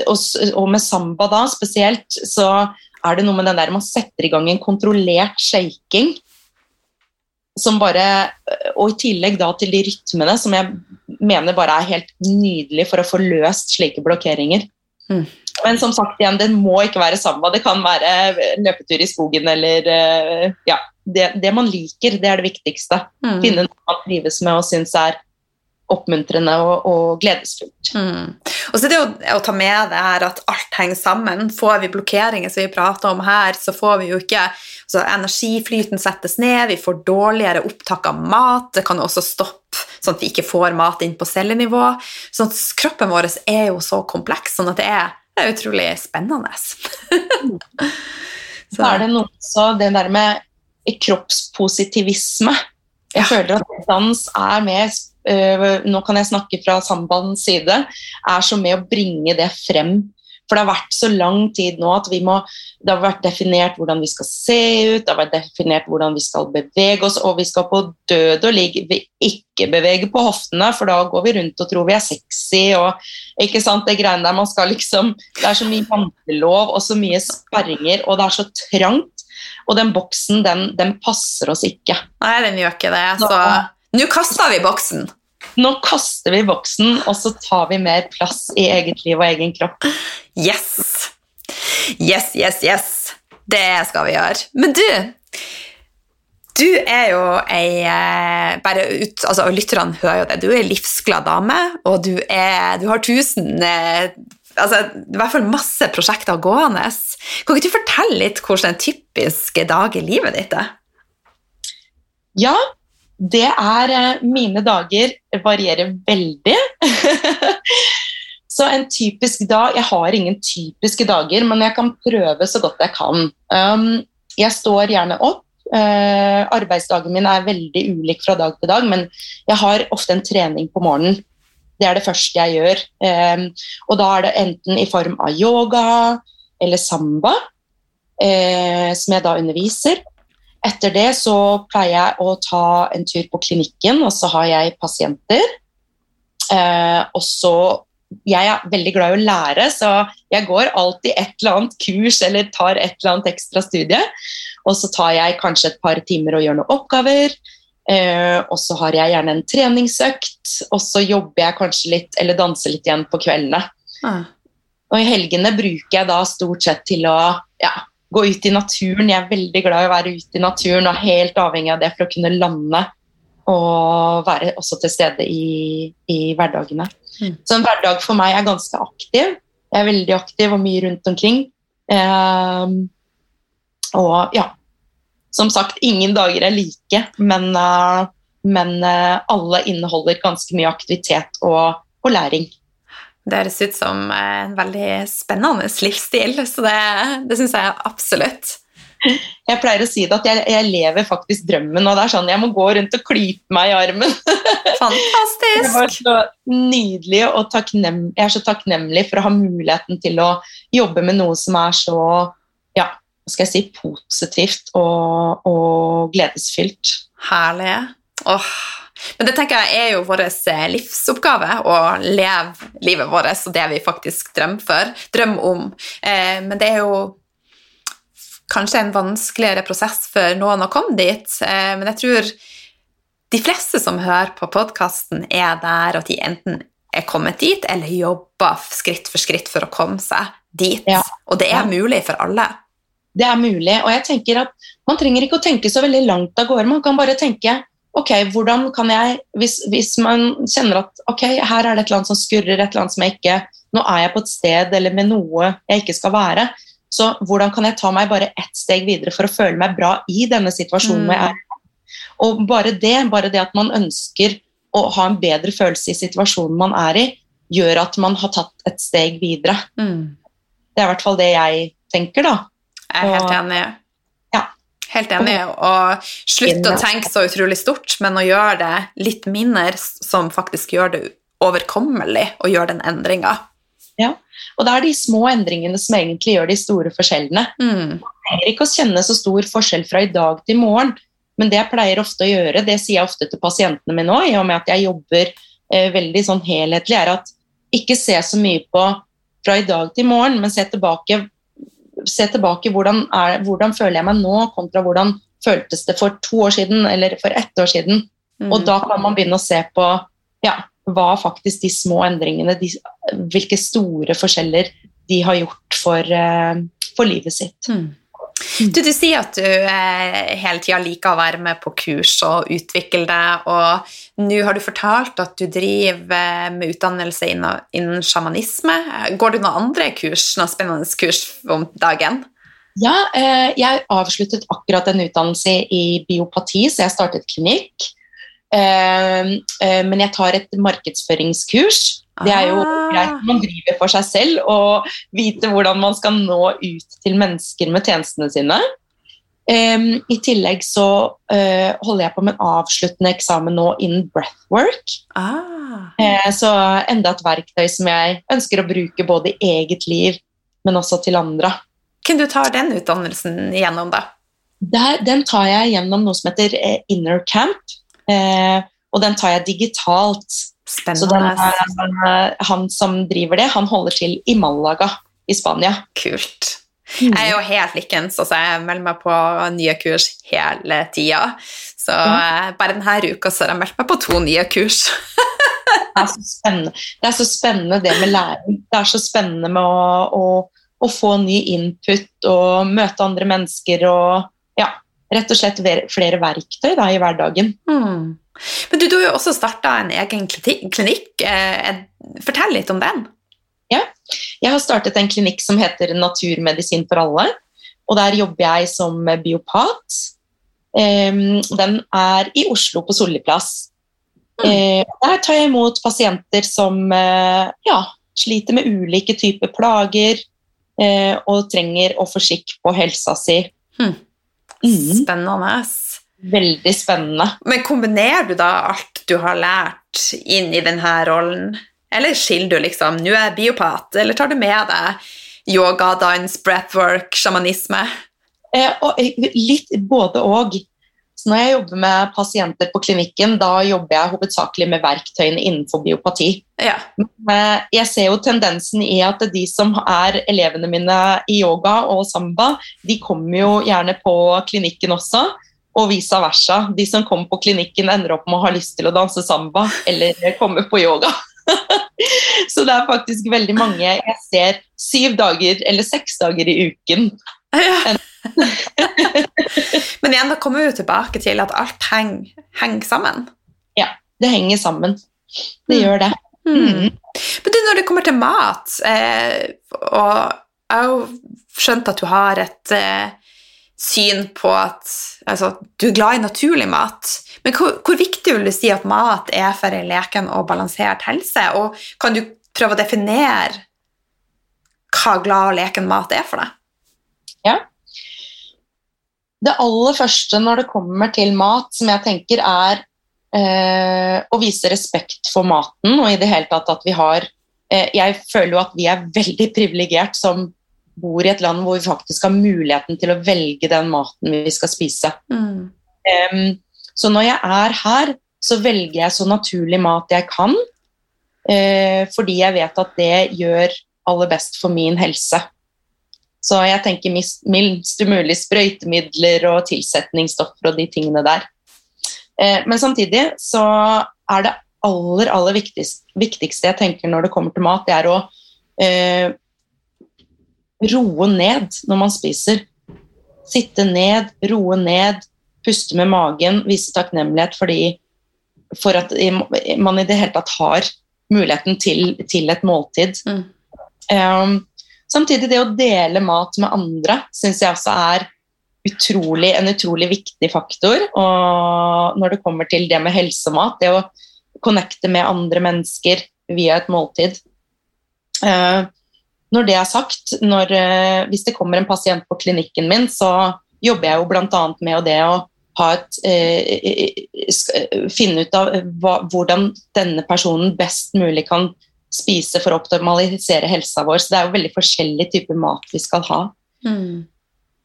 og, og, med samba da spesielt, så er det noe med den der man setter i gang en kontrollert shaking. Som bare, og i tillegg da til de rytmene som jeg mener bare er helt nydelig for å få løst slike blokkeringer. Mm. Men som sagt igjen, det må ikke være samba. Det kan være løpetur i skogen eller eh, ja, det, det man liker. Det er det viktigste. Mm. Finne noe man trives med og syns er oppmuntrende og, og gledesfullt. Mm. Og så det jo å ta med det her at alt henger sammen. Får vi blokkeringer som vi prater om her, så får vi jo ikke altså Energiflyten settes ned, vi får dårligere opptak av mat. Det kan også stoppe sånn at vi ikke får mat inn på cellenivå. Sånn at kroppen vår er jo så kompleks, sånn at det er, det er utrolig spennende. så er det noe så det der med kroppspositivisme Jeg føler at dans er mer øh, Nå kan jeg snakke fra Sambans side. Er så med å bringe det frem. For det har vært så lang tid nå at vi må Det har vært definert hvordan vi skal se ut, det har vært definert hvordan vi skal bevege oss, og vi skal på død og ligg ikke bevege på hoftene, for da går vi rundt og tror vi er sexy og ikke sant, det greiene der man skal liksom Det er så mye jantelov og så mye sperringer, og det er så trangt. Og den boksen, den, den passer oss ikke. Nei, den gjør ikke det. Så nå kaster vi boksen. Nå kaster vi boksen, og så tar vi mer plass i eget liv og egen kropp. Yes! Yes, yes, yes. Det skal vi gjøre. Men du, du er jo ei eh, bare ut, altså Lytterne hører jo det. Du er ei livsglad dame, og du, er, du har tusen eh, altså, i hvert fall masse prosjekter gående. Kan ikke du fortelle litt hvordan en typisk dag i livet ditt er? Ja, det er eh, Mine dager varierer veldig. så en typisk dag Jeg har ingen typiske dager, men jeg kan prøve så godt jeg kan. Um, jeg står gjerne opp. Uh, arbeidsdagen min er veldig ulik fra dag til dag, men jeg har ofte en trening på morgenen. Det er det første jeg gjør. Um, og da er det enten i form av yoga eller samba, uh, som jeg da underviser. Etter det så pleier jeg å ta en tur på klinikken, og så har jeg pasienter. Eh, og så jeg er veldig glad i å lære, så jeg går alltid et eller annet kurs eller tar et eller annet ekstra studie. Og så tar jeg kanskje et par timer og gjør noen oppgaver. Eh, og så har jeg gjerne en treningsøkt, og så jobber jeg kanskje litt eller danser litt igjen på kveldene. Ah. Og i helgene bruker jeg da stort sett til å ja, gå ut i naturen. Jeg er veldig glad i å være ute i naturen og helt avhengig av det for å kunne lande og være også til stede i, i hverdagene. Mm. Så en hverdag for meg er ganske aktiv. Jeg er veldig aktiv og mye rundt omkring. Um, og ja Som sagt, ingen dager er like, men, uh, men uh, alle inneholder ganske mye aktivitet og, og læring. Det høres ut som en veldig spennende livsstil, så det, det syns jeg absolutt. Jeg pleier å si det at jeg, jeg, lever faktisk drømmen, og det er sånn jeg må gå rundt og klype meg i armen. Fantastisk! Det var så nydelig og takknem, jeg er så takknemlig for å ha muligheten til å jobbe med noe som er så ja, hva skal jeg si, positivt og, og gledesfylt. Herlig. Åh. Men det tenker jeg er jo vår eh, livsoppgave, å leve livet vårt og det vi faktisk drømmer for, drømmer om. Eh, men det er jo kanskje en vanskeligere prosess for noen å komme dit, eh, men jeg tror de fleste som hører på podkasten, er der at de enten er kommet dit, eller jobber skritt for skritt for å komme seg dit. Ja. Og det er mulig for alle. Det er mulig, og jeg tenker at man trenger ikke å tenke så veldig langt av gårde. Man kan bare tenke ok, hvordan kan jeg hvis, hvis, man kjenner at ok, her er det et eller annet som skurrer, et eller annet som jeg ikke Nå er jeg på et sted eller med noe jeg ikke skal være. Så hvordan kan jeg ta meg bare ett steg videre for å føle meg bra i denne situasjonen mm. jeg er i? Og bare det, bare det at man ønsker å ha en bedre følelse i situasjonen man er i, gjør at man har tatt et steg videre. Mm. Det er i hvert fall det jeg tenker, da. Jeg er helt enig. Helt enig. Og slutte å tenke så utrolig stort, men å gjøre det litt mindre, som faktisk gjør det overkommelig å gjøre den endringa. Ja. Og det er de små endringene som egentlig gjør de store forskjellene. Mm. Man trenger ikke å kjenne så stor forskjell fra i dag til i morgen, men det jeg pleier ofte å gjøre, det sier jeg ofte til pasientene mine òg, i og med at jeg jobber eh, veldig sånn helhetlig, er at ikke se så mye på fra i dag til i morgen, men se tilbake, se tilbake hvordan, er, hvordan føler jeg meg nå, kontra hvordan føltes det for to år siden eller for ett år siden. Mm. Og da kan man begynne å se på ja, hva faktisk de små endringene, de, hvilke store forskjeller de har gjort for, uh, for livet sitt. Mm. Du, du, sier at du eh, hele tida liker å være med på kurs og utvikle deg, og nå har du fortalt at du driver eh, med utdannelse innen, innen sjamanisme. Går du noen andre kurs, noen spennende kurs om dagen? Ja, eh, jeg avsluttet akkurat en utdannelse i biopati, så jeg startet klinikk. Ehm, eh, men jeg tar et markedsføringskurs. Det er jo ah. greit man driver for seg selv og vite hvordan man skal nå ut til mennesker med tjenestene sine. Um, I tillegg så uh, holder jeg på med en avsluttende eksamen nå innen breathwork. Ah. Uh, så enda et verktøy som jeg ønsker å bruke både i eget liv, men også til andre. Hvem du tar den utdannelsen gjennom, da? Der, den tar jeg gjennom noe som heter uh, Inner Camp, og den tar jeg digitalt. Spennende. Så er, han som driver det, han holder til i Malaga i Spania. Kult. Mm. Jeg er jo helt likens, altså jeg melder meg på nye kurs hele tida. Så mm. bare denne uka så har jeg meldt meg på to nye kurs. det, er det er så spennende det med læring. Det er så spennende med å, å, å få ny input og møte andre mennesker og ja, rett og slett flere verktøy da, i hverdagen. Mm. Men du, du har jo også starta en egen klinikk. Eh, fortell litt om den. Ja, jeg har startet en klinikk som heter Naturmedisin for alle. Og der jobber jeg som biopat. Den er i Oslo, på Solli plass. Mm. Der tar jeg imot pasienter som ja, sliter med ulike typer plager og trenger å få skikk på helsa si. Mm. Spennende. Veldig spennende. Men kombinerer du da alt du har lært, inn i denne rollen? Eller skiller du liksom Nå er jeg biopat, eller tar du med deg yoga, dans, breathwork, sjamanisme? Eh, og, litt både. Så når jeg jobber med pasienter på klinikken, da jobber jeg hovedsakelig med verktøyene innenfor biopati. Ja. Men jeg ser jo tendensen i at de som er elevene mine i yoga og samba, de kommer jo gjerne på klinikken også og vice versa. De som kommer på klinikken, ender opp med å ha lyst til å danse samba eller komme på yoga. Så det er faktisk veldig mange jeg ser syv dager eller seks dager i uken. Ja. Men igjen, da kommer vi tilbake til at alt henger, henger sammen. Ja, det henger sammen. Det mm. gjør det. Mm. Mm. Men du, når det kommer til mat, eh, og jeg har jo skjønt at du har et eh, syn på at altså, du er glad i naturlig mat. Men hvor, hvor, viktig vil du si at mat er for en leken og balansert helse? Og kan du prøve å definere hva glad og leken mat er for deg? Ja. Det aller første når det kommer til mat, som jeg tenker er eh, å vise respekt for maten, og i det hele tatt at vi har eh, Jeg føler jo at vi er veldig privilegert som bor i et land hvor vi faktisk har muligheten til å velge den maten vi skal spise. Mm. Um, så når jeg er her, så velger jeg så naturlig mat jeg kan, uh, fordi jeg vet at det gjør aller best for min helse. Så jeg tenker minst mulig sprøytemidler og tilsetningsstoffer og de tingene der. Uh, men samtidig så er det aller, aller viktigste, viktigste jeg tenker når det kommer til mat, det er å uh, roe ned når man spiser. Sitte ned, roe ned, puste med magen, vise takknemlighet fordi, for at man i det hele tatt har muligheten til, til et måltid. Mm. Um, samtidig, det å dele mat med andre syns jeg også er utrolig, en utrolig viktig faktor. Og når det kommer til det med helsemat, det å connecte med andre mennesker via et måltid. Uh, når det er sagt, når, eh, hvis det kommer en pasient på klinikken min, så jobber jeg jo bl.a. med det å et, eh, finne ut av hva, hvordan denne personen best mulig kan spise for å optimalisere helsa vår. Så det er jo veldig forskjellig type mat vi skal ha. Mm.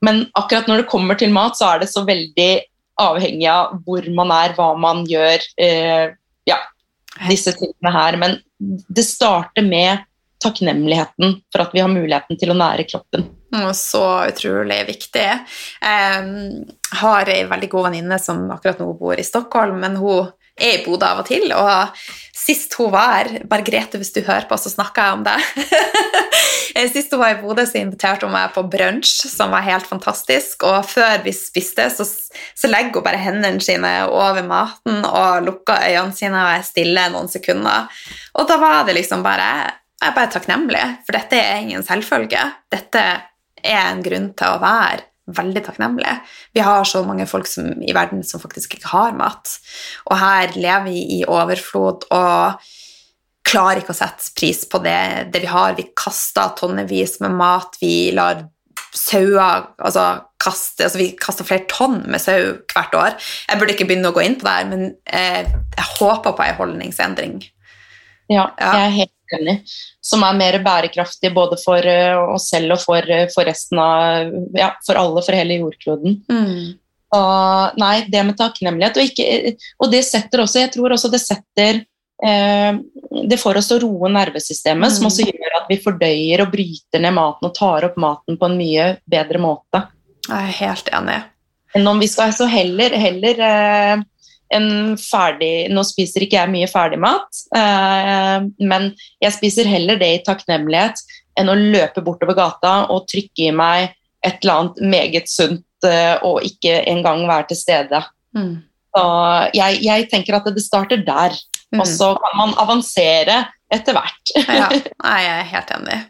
Men akkurat når det kommer til mat, så er det så veldig avhengig av hvor man er, hva man gjør. Eh, ja, disse tingene her. Men det starter med takknemligheten for at vi har muligheten til å nære kroppen. Så utrolig viktig. Jeg har ei veldig god venninne som akkurat nå bor i Stockholm, men hun er i Bodø av og til. Og sist hun var her Bergrete, hvis du hører på, så snakker jeg om det. sist hun var i Bodø, så inviterte hun meg på brunsj, som var helt fantastisk. Og før vi spiste, så, så legger hun bare hendene sine over maten og lukker øynene sine og er stille noen sekunder. Og da var det liksom bare jeg er bare takknemlig, for dette er ingen selvfølge. Dette er en grunn til å være veldig takknemlig. Vi har så mange folk som, i verden som faktisk ikke har mat. Og her lever vi i overflod og klarer ikke å sette pris på det, det vi har. Vi kaster tonnevis med mat. Vi lar sauer altså, kaster altså Vi kaster flere tonn med sau hvert år. Jeg burde ikke begynne å gå inn på det her, men eh, jeg håper på en holdningsendring. Ja, ja, jeg er helt enig. Som er mer bærekraftig både for uh, oss selv og for, uh, for, resten av Ja, for alle, for hele jordkloden. Mm. Og, nei, det med takknemlighet. Og, ikke, og, det setter også Jeg tror også det setter eh, Det får oss til å roe nervesystemet, mm. som også gjør at vi fordøyer og bryter ned maten og tar opp maten på en mye bedre måte. Jeg er helt enig. Enn om vi skal altså heller, heller eh, en ferdig Nå spiser ikke jeg mye ferdigmat, eh, men jeg spiser heller det i takknemlighet enn å løpe bortover gata og trykke i meg et eller annet meget sunt eh, og ikke engang være til stede. Mm. Jeg, jeg, tenker at det starter der, mm. og så kan man avansere etter hvert. ja, jeg er helt enig.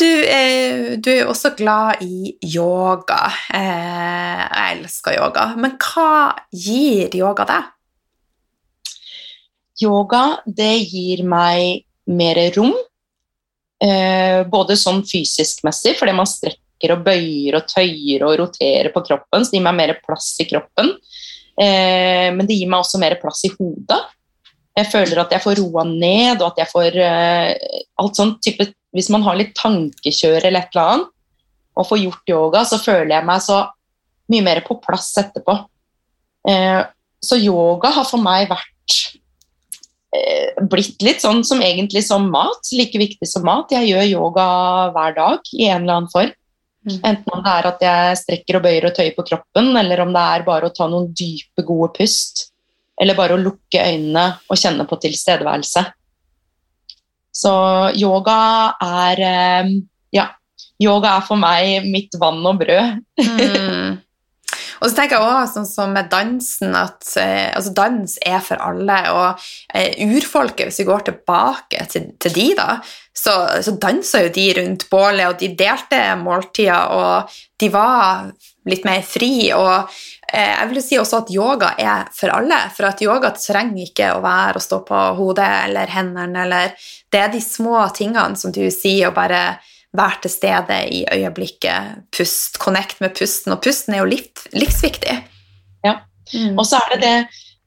Du, eh, du, er også glad i yoga. Eh, jeg elsker yoga. Men hva gir yoga deg? Yoga, det gir meg mer rom. Eh, både sånn fysisk-messig, fordi man strekker og bøyer og tøyer og roterer på kroppen, så det gir meg mer plass i kroppen. Eh, men det gir meg også mer plass i hodet. Jeg føler at jeg får roa ned, og at jeg får eh, alt sånn type hvis man har litt tankekjør eller et eller annet, og får gjort yoga, så føler jeg meg så mye mer på plass etterpå. Eh, så yoga har for meg vært eh, blitt litt sånn som egentlig som mat, like viktig som mat. Jeg gjør yoga hver dag i en eller annen form. Mm. Enten om det er at jeg strekker og bøyer og tøyer på kroppen, eller om det er bare å ta noen dype, gode pust. Eller bare å lukke øynene og kjenne på tilstedeværelse. Så yoga er eh, Ja, yoga er for meg mitt vann og brød. mm. Og så tenker jeg også, sånn som med dansen, at eh, altså dans er for alle. Og eh, urfolket, hvis vi går tilbake til, til de, da, så, så dansa jo de rundt bålet, og de delte måltider, og de var litt mer fri. Og jeg vil si også at yoga er for alle, for at yoga trenger ikke å være å stå på hodet eller hendene, eller Det er de små tingene som du sier, å bare være til stede i øyeblikket, pust, connect med pusten. Og pusten er jo liv, livsviktig. Ja, mm. og så er det det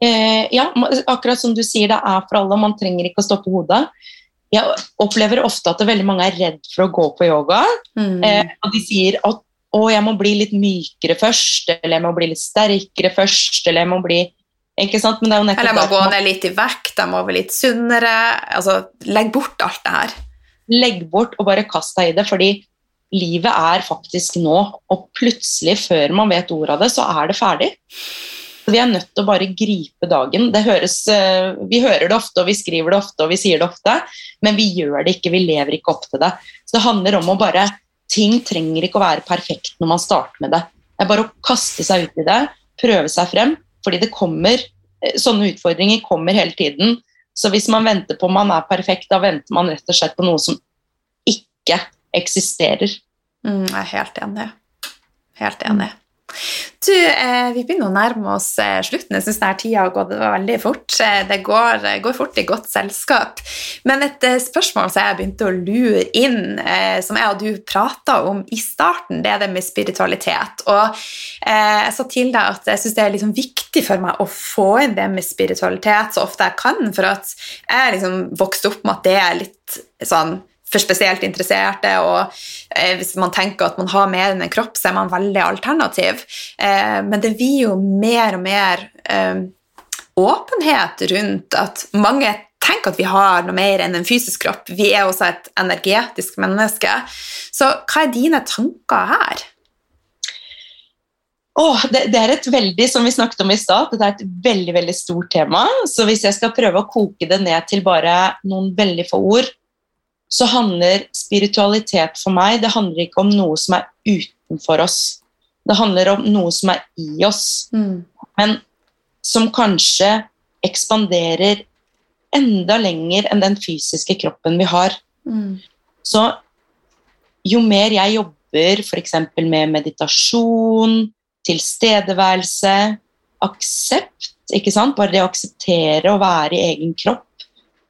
eh, Ja, akkurat som du sier, det er for alle, man trenger ikke å stå på hodet. Jeg opplever ofte at veldig mange er redd for å gå på yoga. Mm. Eh, og de sier at å, jeg må bli litt mykere først, eller jeg må bli litt sterkere først, eller jeg må bli ikke sant? Men det er jo eller jeg må gå ned litt i vekt, jeg må bli litt sunnere. Altså, legg bort alt det her. Legg bort og bare kast deg i det, fordi livet er faktisk nå. Og plutselig, før man vet ordet av det, så er det ferdig. Vi er nødt til å bare gripe dagen. Høres, eh, vi hører det ofte, og vi skriver det ofte, og vi sier det ofte, men vi gjør det ikke. Vi lever ikke opp til det. Så det handler om å bare Ting trenger ikke å være perfekt når man starter med det. Det er bare å kaste seg ut i det, prøve seg frem, fordi det kommer eh, Sånne utfordringer kommer hele tiden. Så hvis man venter på om man er perfekt, da venter man rett og slett på noe som ikke eksisterer. Mm, jeg er helt enig. Helt enig. Du, eh, Vi begynner å nærme oss eh, slutten. Jeg syns tida har gått veldig fort. Eh, det går, eh, går, fort i godt selskap. Men et eh, spørsmål som jeg begynte å lure inn, eh, som jeg og du prata om i starten, det er det med spiritualitet. Og jeg sa til deg at jeg syns det er liksom viktig for meg å få inn det med spiritualitet så ofte jeg kan, for at jeg liksom vokste opp med at det er litt sånn for spesielt interesserte. og eh, Hvis man tenker at man har mer enn en kropp, så er man veldig alternativ. Eh, men det blir jo mer og mer eh, åpenhet rundt at mange tenker at vi har noe mer enn en fysisk kropp. Vi er også et energetisk menneske. Så hva er dine tanker her? Oh, det, det, er et veldig, som vi snakket om i start, det er et veldig veldig stort tema. Så hvis jeg skal prøve å koke det ned til bare noen veldig få ord, så handler spiritualitet for meg det handler ikke om noe som er utenfor oss. Det handler om noe som er i oss, mm. men som kanskje ekspanderer enda lenger enn den fysiske kroppen vi har. Mm. Så jo mer jeg jobber f.eks. med meditasjon, tilstedeværelse, aksept ikke sant? Bare det å akseptere å være i egen kropp,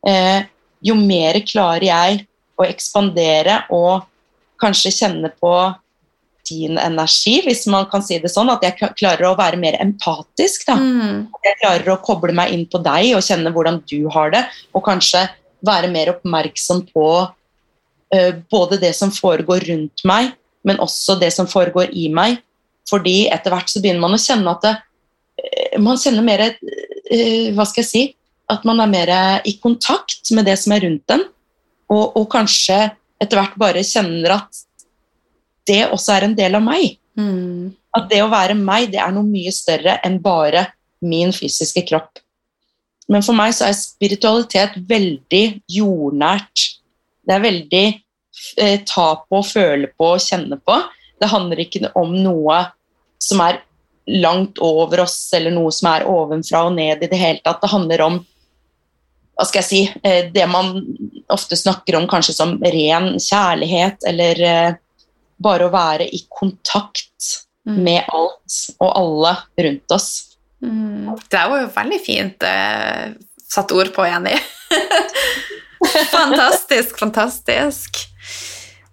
eh, jo mer klarer jeg å ekspandere og kanskje kjenne på din energi, hvis man kan si det sånn. At jeg klarer å være mer empatisk. da. Mm. Jeg klarer å koble meg inn på deg og kjenne hvordan du har det, og kanskje være mer oppmerksom på uh, både det som foregår rundt meg, men også det som foregår i meg. Fordi etter hvert så begynner man å kjenne at det, uh, man kjenner mer uh, Hva skal jeg si? At man er mer i kontakt med det som er rundt en, og, og kanskje etter hvert bare kjenner at det også er en del av meg. Mm. At det å være meg, det er noe mye større enn bare min fysiske kropp. Men for meg så er spiritualitet veldig jordnært. Det er veldig eh, ta på, føle på, kjenne på. Det handler ikke om noe som er langt over oss, eller noe som er ovenfra og ned i det hele tatt. Det handler om hva skal jeg si, eh, det man ofte snakker om kanskje som ren kjærlighet, eller eh, bare å være i kontakt Mm. med alt og alle rundt oss. Mm. Det var jo veldig fint eh, satt ord på, Jenny. fantastisk, fantastisk.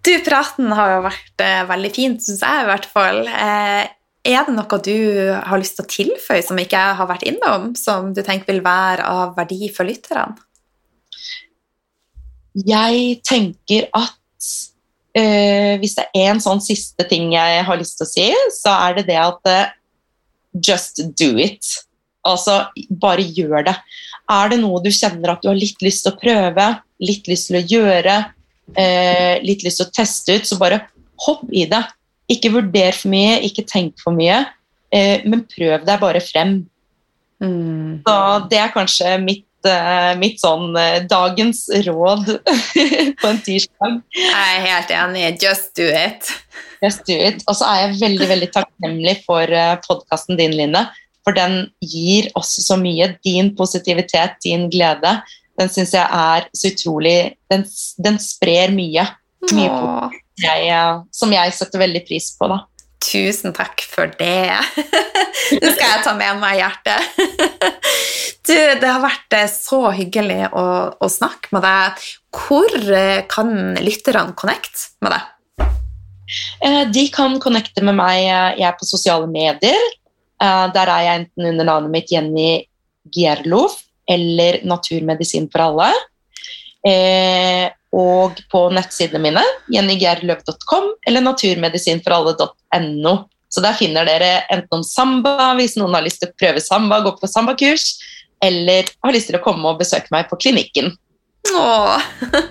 Du, praten har jo vært eh, veldig fint, syns jeg i hvert fall. Eh, er det noe du har lyst til å tilføye som ikke jeg har vært innom, som du tenker vil være av verdi for lytterne? Jeg tenker at eh, hvis det er en sånn siste ting jeg har lyst til å si, så er det det at eh, just do it. Altså, bare gjør det. Er det noe du kjenner at du har litt lyst til å prøve, litt lyst til å gjøre, eh, litt lyst til å teste ut, så bare hopp i det. Ikke vurder for mye, ikke tenk for mye, eh, men prøv deg bare frem. Mm. Så det er kanskje mitt, eh, mitt sånn eh, dagens råd på en tirsdag. Jeg er helt enig. Just do it. Just do it. Og så er jeg veldig veldig takknemlig for uh, podkasten din, Line. For den gir oss så mye. Din positivitet, din glede. Den syns jeg er så utrolig Den, den sprer mye. mye Åh, jeg, eh, som jeg setter veldig pris på, da. tusen takk for det. Det skal jeg ta med meg i hjertet. Du, det har vært eh, så hyggelig å, å snakke med deg. Hvor eh, kan lytterne connect med deg? De kan connecte med meg. Jeg er på sosiale medier. Der er jeg enten under navnet mitt Jenny Gierlof eller Naturmedisin for alle. Og på nettsidene mine, jennygerløv.com eller naturmedisinforalle.no. Så der finner dere enten om samba, hvis noen har lyst til å prøve samba, gå på sambakurs, eller har lyst til å komme og besøke meg på klinikken. Åh.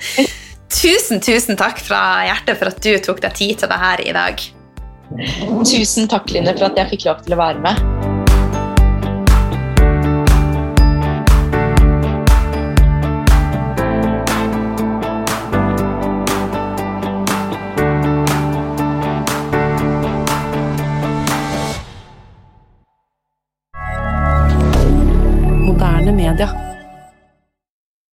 Tusen, tusen takk fra hjertet for at du tok deg tid til det her i dag. Tusen takk, Line, for at jeg fikk lov til å være med.